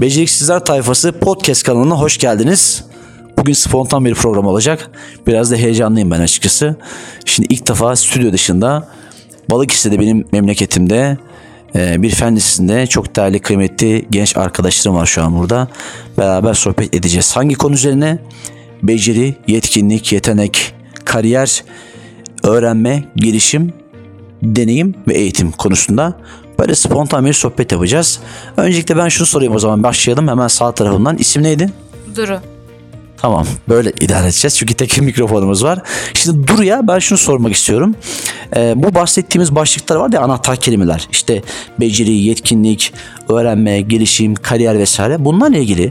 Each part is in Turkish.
Beceriksizler Tayfası podcast kanalına hoş geldiniz. Bugün spontan bir program olacak. Biraz da heyecanlıyım ben açıkçası. Şimdi ilk defa stüdyo dışında Balıkesir'de benim memleketimde e, bir fen lisesinde çok değerli kıymetli genç arkadaşlarım var şu an burada. Beraber sohbet edeceğiz. Hangi konu üzerine? Beceri, yetkinlik, yetenek, kariyer, öğrenme, gelişim, deneyim ve eğitim konusunda böyle spontan bir sohbet yapacağız. Öncelikle ben şunu sorayım o zaman başlayalım hemen sağ tarafından. İsim neydi? Duru. Tamam böyle idare edeceğiz çünkü tek mikrofonumuz var. Şimdi Duru'ya ben şunu sormak istiyorum. Ee, bu bahsettiğimiz başlıklar var ya anahtar kelimeler. İşte beceri, yetkinlik, öğrenme, gelişim, kariyer vesaire. Bunlarla ilgili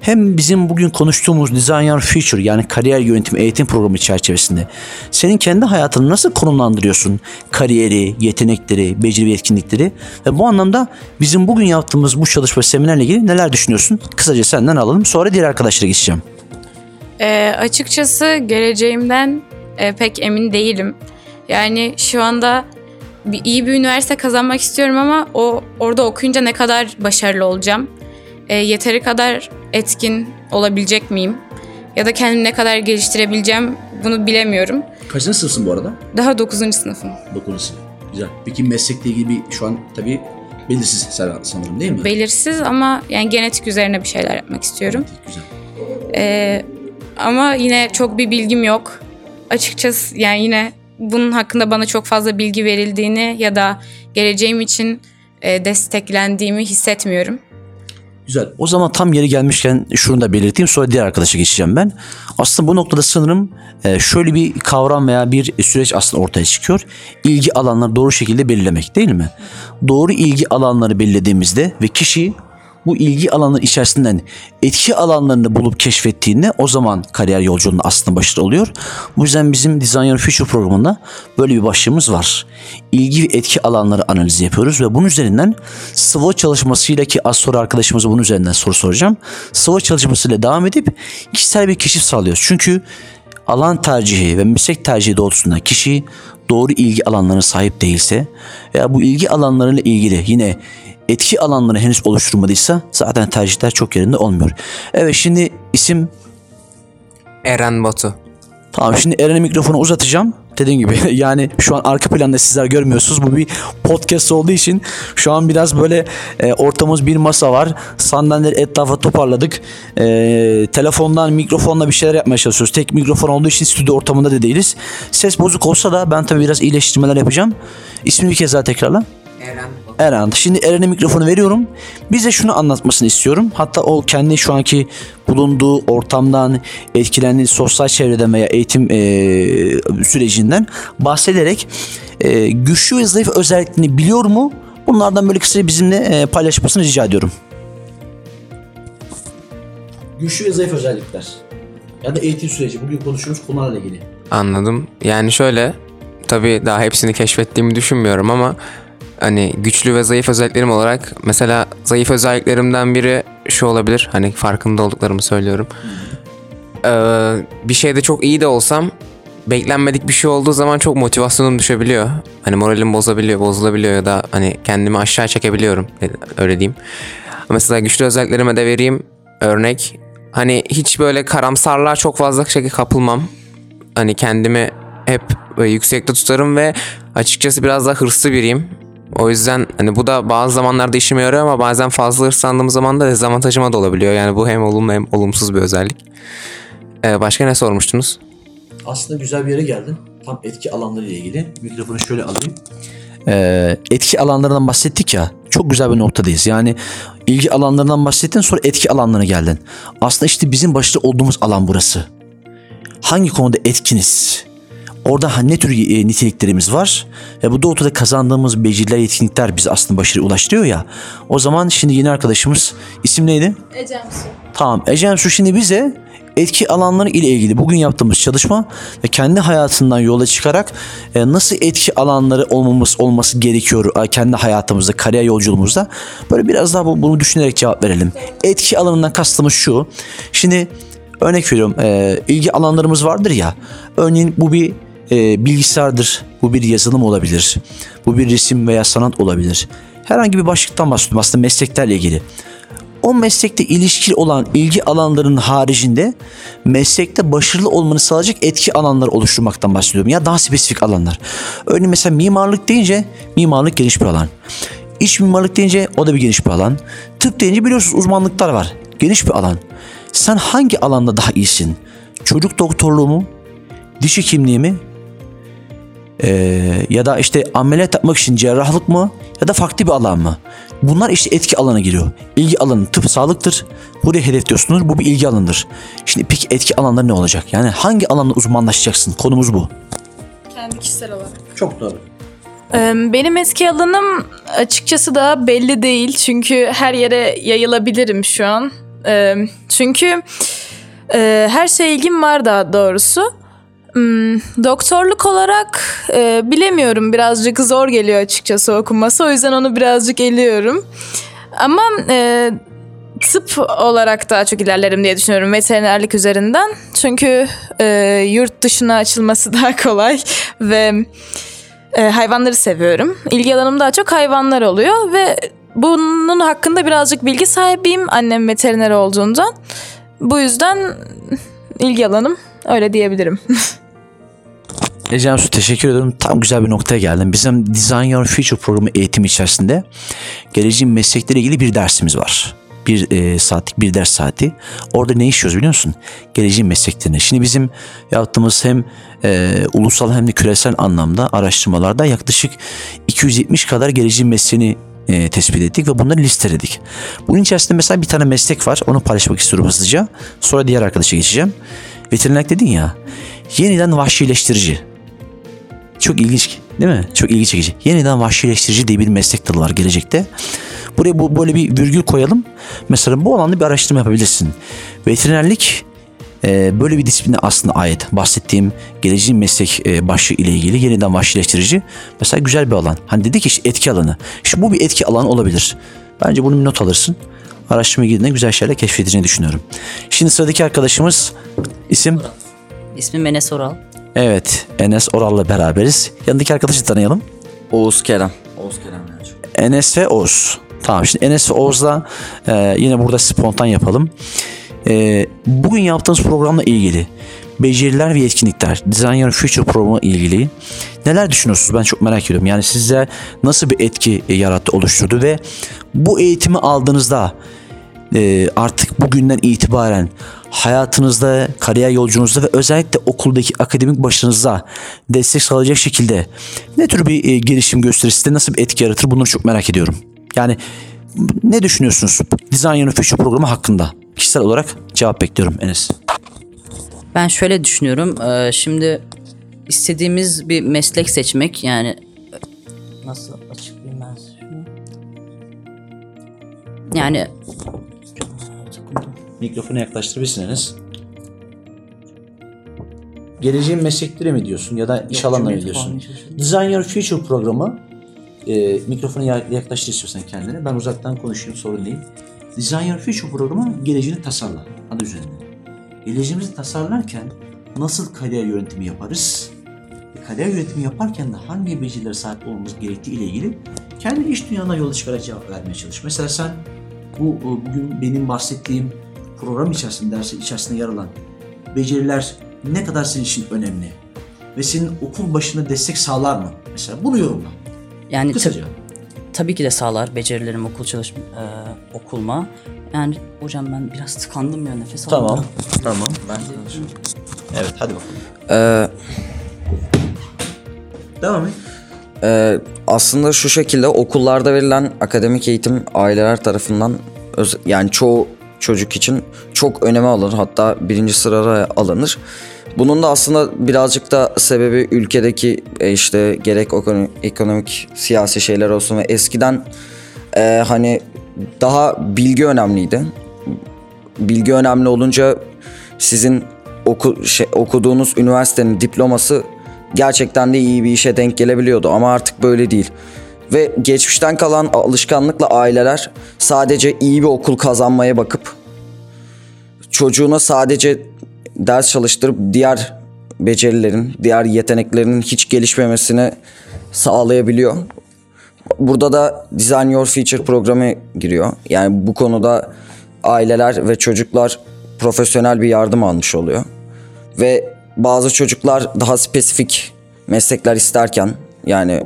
hem bizim bugün konuştuğumuz Design Your Future yani kariyer yönetimi eğitim programı çerçevesinde senin kendi hayatını nasıl konumlandırıyorsun? Kariyeri, yetenekleri, beceri ve yetkinlikleri ve bu anlamda bizim bugün yaptığımız bu çalışma seminerle ilgili neler düşünüyorsun? Kısaca senden alalım sonra diğer arkadaşlara geçeceğim. Ee, açıkçası geleceğimden e, pek emin değilim. Yani şu anda bir, iyi bir üniversite kazanmak istiyorum ama o orada okuyunca ne kadar başarılı olacağım? E, yeteri kadar etkin olabilecek miyim? Ya da kendimi ne kadar geliştirebileceğim bunu bilemiyorum. Kaçıncı sınıfsın bu arada? Daha 9. sınıfım. 9. sınıf. Güzel. Peki meslekle ilgili bir şu an tabii belirsiz sanırım değil mi? Belirsiz ama yani genetik üzerine bir şeyler yapmak istiyorum. Güzel. Ee, ama yine çok bir bilgim yok. Açıkçası yani yine bunun hakkında bana çok fazla bilgi verildiğini ya da geleceğim için e, desteklendiğimi hissetmiyorum. Güzel. O zaman tam yeri gelmişken şunu da belirteyim sonra diğer arkadaşa geçeceğim ben. Aslında bu noktada sanırım e, şöyle bir kavram veya bir süreç aslında ortaya çıkıyor. İlgi alanları doğru şekilde belirlemek değil mi? Doğru ilgi alanları belirlediğimizde ve kişi bu ilgi alanları içerisinden etki alanlarını bulup keşfettiğinde o zaman kariyer yolculuğunda aslında başarılı oluyor. Bu yüzden bizim Design Your Future programında böyle bir başlığımız var. İlgi ve etki alanları analizi yapıyoruz ve bunun üzerinden SWOT çalışmasıyla ki az sonra arkadaşımıza bunun üzerinden soru soracağım. SWOT çalışmasıyla devam edip kişisel bir keşif sağlıyoruz. Çünkü alan tercihi ve meslek tercihi doğrultusunda kişi doğru ilgi alanlarına sahip değilse veya bu ilgi alanlarıyla ilgili yine etki alanları henüz oluşturmadıysa zaten tercihler çok yerinde olmuyor. Evet şimdi isim Eren Batu. Tamam şimdi Eren'e mikrofonu uzatacağım. Dediğim gibi yani şu an arka planda sizler görmüyorsunuz. Bu bir podcast olduğu için şu an biraz böyle e, ortamımız bir masa var. Sandalyeleri etrafa toparladık. E, telefondan mikrofonla bir şeyler yapmaya çalışıyoruz. Tek mikrofon olduğu için stüdyo ortamında da değiliz. Ses bozuk olsa da ben tabii biraz iyileştirmeler yapacağım. İsmini bir kez daha tekrarla. Eren Eren. Şimdi Eren'e mikrofonu veriyorum. Bize şunu anlatmasını istiyorum. Hatta o kendi şu anki bulunduğu ortamdan, etkilendiği sosyal çevreden veya eğitim e, sürecinden bahsederek e, güçlü ve zayıf özelliklerini biliyor mu? Bunlardan böyle kısaca bizimle e, paylaşmasını rica ediyorum. Güçlü ve zayıf özellikler. Ya da eğitim süreci. Bugün konuştuğumuz konularla ilgili. Anladım. Yani şöyle tabii daha hepsini keşfettiğimi düşünmüyorum ama hani güçlü ve zayıf özelliklerim olarak mesela zayıf özelliklerimden biri şu olabilir. Hani farkında olduklarımı söylüyorum. Ee, bir şeyde çok iyi de olsam beklenmedik bir şey olduğu zaman çok motivasyonum düşebiliyor. Hani moralim bozabiliyor, bozulabiliyor ya da hani kendimi aşağı çekebiliyorum öyle diyeyim. Mesela güçlü özelliklerime de vereyim örnek. Hani hiç böyle karamsarlığa çok fazla şekilde kapılmam. Hani kendimi hep böyle yüksekte tutarım ve açıkçası biraz daha hırslı biriyim. O yüzden hani bu da bazı zamanlarda işime yarıyor ama bazen fazla hırslandığım zaman da dezavantajıma da olabiliyor. Yani bu hem olumlu hem olumsuz bir özellik. Ee, başka ne sormuştunuz? Aslında güzel bir yere geldin. Tam etki alanları ile ilgili. Mikrofonu şöyle alayım. Ee, etki alanlarından bahsettik ya. Çok güzel bir noktadayız. Yani ilgi alanlarından bahsettin sonra etki alanlarına geldin. Aslında işte bizim başta olduğumuz alan burası. Hangi konuda etkiniz? Orada ne tür e, niteliklerimiz var? Ve bu doğrultuda kazandığımız beceriler, yetkinlikler bizi aslında başarıya ulaştırıyor ya. O zaman şimdi yeni arkadaşımız isim neydi? Ecem Su. Tamam Ecem Su şimdi bize etki alanları ile ilgili bugün yaptığımız çalışma ve kendi hayatından yola çıkarak e, nasıl etki alanları olmamız olması gerekiyor kendi hayatımızda, kariyer yolculuğumuzda. Böyle biraz daha bu- bunu düşünerek cevap verelim. Etki alanından kastımız şu. Şimdi örnek veriyorum e, ilgi alanlarımız vardır ya. Örneğin bu bir e, bilgisayardır, bu bir yazılım olabilir, bu bir resim veya sanat olabilir. Herhangi bir başlıktan bahsediyorum aslında mesleklerle ilgili. o meslekte ilişkili olan ilgi alanlarının haricinde meslekte başarılı olmanı sağlayacak etki alanları oluşturmaktan bahsediyorum. Ya daha spesifik alanlar. Örneğin mesela mimarlık deyince mimarlık geniş bir alan. İç mimarlık deyince o da bir geniş bir alan. Tıp deyince biliyorsunuz uzmanlıklar var. Geniş bir alan. Sen hangi alanda daha iyisin? Çocuk doktorluğu mu? Diş hekimliği mi? Ee, ya da işte ameliyat yapmak için cerrahlık mı ya da farklı bir alan mı? Bunlar işte etki alanına giriyor. İlgi alanı tıp sağlıktır. Buraya hedefliyorsunuz. Bu bir ilgi alanıdır. Şimdi peki etki alanları ne olacak? Yani hangi alanda uzmanlaşacaksın? Konumuz bu. Kendi kişisel olarak. Çok doğru. Ee, Benim eski alanım açıkçası daha belli değil. Çünkü her yere yayılabilirim şu an. Ee, Çünkü e, her şeye ilgim var daha doğrusu. Hmm, Doktorluk olarak e, bilemiyorum. Birazcık zor geliyor açıkçası okunması. O yüzden onu birazcık eliyorum. Ama e, tıp olarak daha çok ilerlerim diye düşünüyorum veterinerlik üzerinden. Çünkü e, yurt dışına açılması daha kolay ve e, hayvanları seviyorum. İlgi alanım daha çok hayvanlar oluyor ve bunun hakkında birazcık bilgi sahibiyim annem veteriner olduğundan. Bu yüzden ilgi alanım öyle diyebilirim. Ecem Su teşekkür ederim. Tam güzel bir noktaya geldin. Bizim Design Your Future programı eğitim içerisinde geleceğin meslekleriyle ilgili bir dersimiz var. Bir e, saatlik bir ders saati. Orada ne işliyoruz biliyor musun? Geleceğin mesleklerini. Şimdi bizim yaptığımız hem e, ulusal hem de küresel anlamda araştırmalarda yaklaşık 270 kadar geleceğin mesleğini e, tespit ettik ve bunları listeledik. Bunun içerisinde mesela bir tane meslek var. Onu paylaşmak istiyorum hızlıca. Sonra diğer arkadaşa geçeceğim. Veterinerlik dedin ya. Yeniden vahşileştirici. Çok ilginç değil mi? Çok ilgi çekici. Yeniden vahşileştirici diye bir meslek dalı var gelecekte. Buraya bu, böyle bir virgül koyalım. Mesela bu alanda bir araştırma yapabilirsin. Veterinerlik e, böyle bir disipline aslında ait. Bahsettiğim geleceğin meslek e, başlığı ile ilgili yeniden vahşileştirici. Mesela güzel bir alan. Hani dedik ki işte etki alanı. İşte bu bir etki alanı olabilir. Bence bunu bir not alırsın. Araştırma girdiğinde güzel şeyler keşfedeceğini düşünüyorum. Şimdi sıradaki arkadaşımız isim İsmim Enes Oral. Evet, Enes Oral'la beraberiz. Yanındaki arkadaşı tanıyalım. Oğuz Kerem. Oğuz Kerem Yalçın. Enes ve Oğuz. Tamam şimdi Enes ve Oğuz'la e, yine burada spontan yapalım. E, bugün yaptığımız programla ilgili beceriler ve yetkinlikler, Design Your Future programı ilgili neler düşünüyorsunuz? Ben çok merak ediyorum. Yani size nasıl bir etki yarattı, oluşturdu ve bu eğitimi aldığınızda e, artık bugünden itibaren hayatınızda, kariyer yolculuğunuzda ve özellikle okuldaki akademik başarınıza destek sağlayacak şekilde ne tür bir e, gelişim gösterir, size nasıl bir etki yaratır bunu çok merak ediyorum. Yani ne düşünüyorsunuz Design Your Future programı hakkında? Kişisel olarak cevap bekliyorum Enes. Ben şöyle düşünüyorum. eee, Şimdi istediğimiz bir meslek seçmek yani nasıl açıklayayım ben şunu? Yani Mikrofonu yaklaştırabilirsin Enes. Geleceğin meslekleri mi diyorsun ya da iş alanları mı diyorsun? çalışıyorum. Design Your Future programı e, mikrofonu ya- yaklaştır istiyorsan kendine. Ben uzaktan konuşayım sorun değil. Design Your Future programı geleceğini tasarla. Adı üzerinde. Geleceğimizi tasarlarken nasıl kariyer yönetimi yaparız? Ve Kariyer yönetimi yaparken de hangi becerilere sahip olmamız gerektiği ile ilgili kendi iş dünyana yola çıkarak cevap vermeye çalış. Mesela sen bu e, bugün benim bahsettiğim program içerisinde, dersin içerisinde yer alan beceriler ne kadar senin için önemli? Ve senin okul başında destek sağlar mı? Mesela bunu yorumla. yani tab- Kısaca. tabii ki de sağlar becerilerim okul çalışma eee, okulma. Yani hocam ben biraz tıkandım ya nefes Tamam. alamıyorum. Tamam. Ben Evet hadi bakalım. Ee, Devam et. e, aslında şu şekilde okullarda verilen akademik eğitim aileler tarafından öz- yani çoğu çocuk için çok öneme alınır. Hatta birinci sıraya alınır. Bunun da aslında birazcık da sebebi ülkedeki e, işte gerek ekono- ekonomik siyasi şeyler olsun ve eskiden e, hani daha bilgi önemliydi. bilgi önemli olunca sizin oku, şey, okuduğunuz üniversitenin diploması gerçekten de iyi bir işe denk gelebiliyordu ama artık böyle değil. Ve geçmişten kalan alışkanlıkla aileler sadece iyi bir okul kazanmaya bakıp çocuğuna sadece ders çalıştırıp diğer becerilerin, diğer yeteneklerinin hiç gelişmemesini sağlayabiliyor. Burada da Design Your Future programı giriyor. Yani bu konuda aileler ve çocuklar profesyonel bir yardım almış oluyor. Ve bazı çocuklar daha spesifik meslekler isterken yani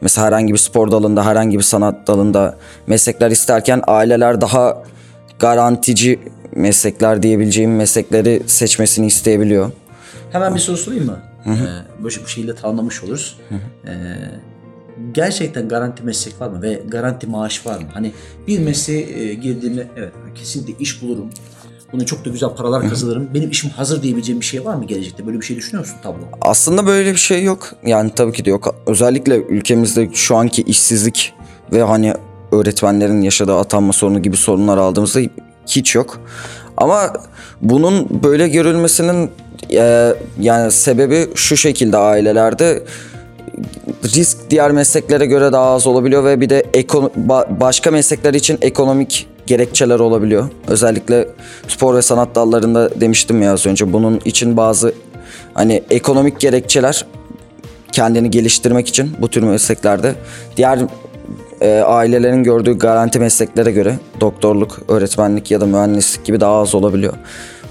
mesela herhangi bir spor dalında, herhangi bir sanat dalında meslekler isterken aileler daha garantici meslekler diyebileceğim meslekleri seçmesini isteyebiliyor. Hemen bir soru sorayım mı? Ee, böyle bu şekilde tanımlamış oluruz. Ee, gerçekten garanti meslek var mı ve garanti maaş var mı? Hani bir mesleğe e, girdiğimde evet kesinlikle iş bulurum. Buna çok da güzel paralar kazanırım. Benim işim hazır diyebileceğim bir şey var mı gelecekte? Böyle bir şey düşünüyor musun tablo? Aslında böyle bir şey yok. Yani tabii ki de yok. Özellikle ülkemizde şu anki işsizlik ve hani öğretmenlerin yaşadığı atanma sorunu gibi sorunlar aldığımızda hiç yok. Ama bunun böyle görülmesinin e, yani sebebi şu şekilde ailelerde risk diğer mesleklere göre daha az olabiliyor ve bir de eko- ba- başka meslekler için ekonomik gerekçeler olabiliyor. Özellikle spor ve sanat dallarında demiştim ya az önce bunun için bazı hani ekonomik gerekçeler kendini geliştirmek için bu tür mesleklerde diğer e, ailelerin gördüğü garanti mesleklere göre doktorluk, öğretmenlik ya da mühendislik gibi daha az olabiliyor.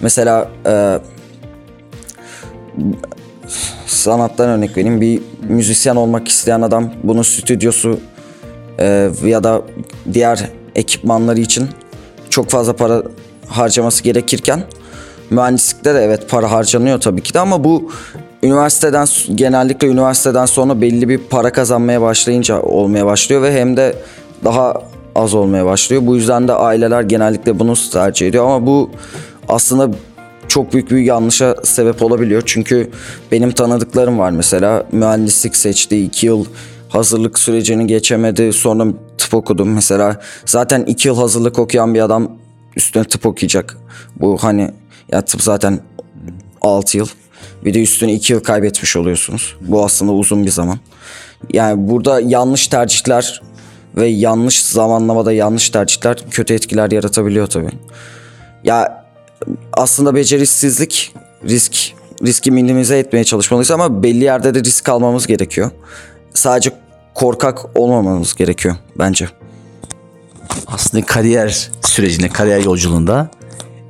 Mesela e, sanattan örnek vereyim. Bir müzisyen olmak isteyen adam bunun stüdyosu e, ya da diğer ekipmanları için çok fazla para harcaması gerekirken mühendislikte de evet para harcanıyor tabii ki de ama bu üniversiteden genellikle üniversiteden sonra belli bir para kazanmaya başlayınca olmaya başlıyor ve hem de daha az olmaya başlıyor. Bu yüzden de aileler genellikle bunu tercih ediyor ama bu aslında çok büyük bir yanlışa sebep olabiliyor. Çünkü benim tanıdıklarım var mesela mühendislik seçti iki yıl hazırlık sürecini geçemedi sonra tıp okudum mesela zaten iki yıl hazırlık okuyan bir adam üstüne tıp okuyacak. Bu hani ya tıp zaten 6 yıl bir de üstüne 2 yıl kaybetmiş oluyorsunuz. Bu aslında uzun bir zaman. Yani burada yanlış tercihler ve yanlış zamanlamada yanlış tercihler kötü etkiler yaratabiliyor tabii. Ya aslında beceriksizlik risk riski minimize etmeye çalışmalıyız ama belli yerde de risk almamız gerekiyor. Sadece korkak olmamamız gerekiyor bence. aslında kariyer sürecinde, kariyer yolculuğunda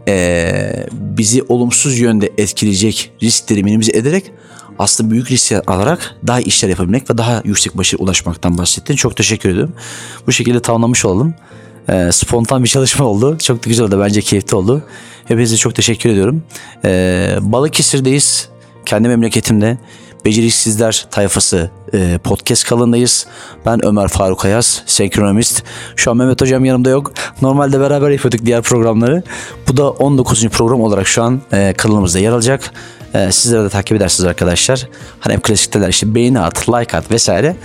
eee, bizi olumsuz yönde etkileyecek riskleri minimize ederek aslında büyük risk alarak daha işler yapabilmek ve daha yüksek başarıya ulaşmaktan bahsettin. Çok teşekkür ediyorum. Bu şekilde tamamlamış olalım. Eee, spontan bir çalışma oldu. Çok da güzel oldu. Bence keyifli oldu. Hepinize çok teşekkür ediyorum. Eee Balıkesir'deyiz. Kendi memleketimde. Beceriksizler tayfası e, podcast kanalındayız. Ben Ömer Faruk Ayaz, senkronomist. Şu an Mehmet Hocam yanımda yok. Normalde beraber yapıyorduk diğer programları. Bu da 19. program olarak şu an e, kanalımızda yer alacak. E, sizlere de takip edersiniz arkadaşlar. Hani hep klasikteler işte beğeni at, like at vesaire.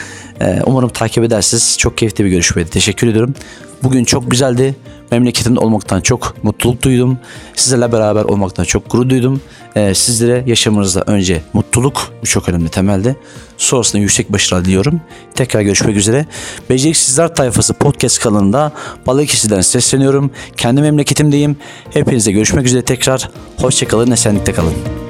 E, umarım takip edersiniz. Çok keyifli bir görüşmeydi. Teşekkür ediyorum. Bugün çok güzeldi. Memleketimde olmaktan çok mutluluk duydum. Sizlerle beraber olmaktan çok gurur duydum. Ee, sizlere yaşamınızda önce mutluluk, bu çok önemli temelde. Sonrasında yüksek başarılar diliyorum. Tekrar görüşmek üzere. Beceriksizler Tayfası podcast kanalında Balıkesir'den sesleniyorum. Kendi memleketimdeyim. Hepinize görüşmek üzere tekrar. Hoşçakalın, esenlikte kalın.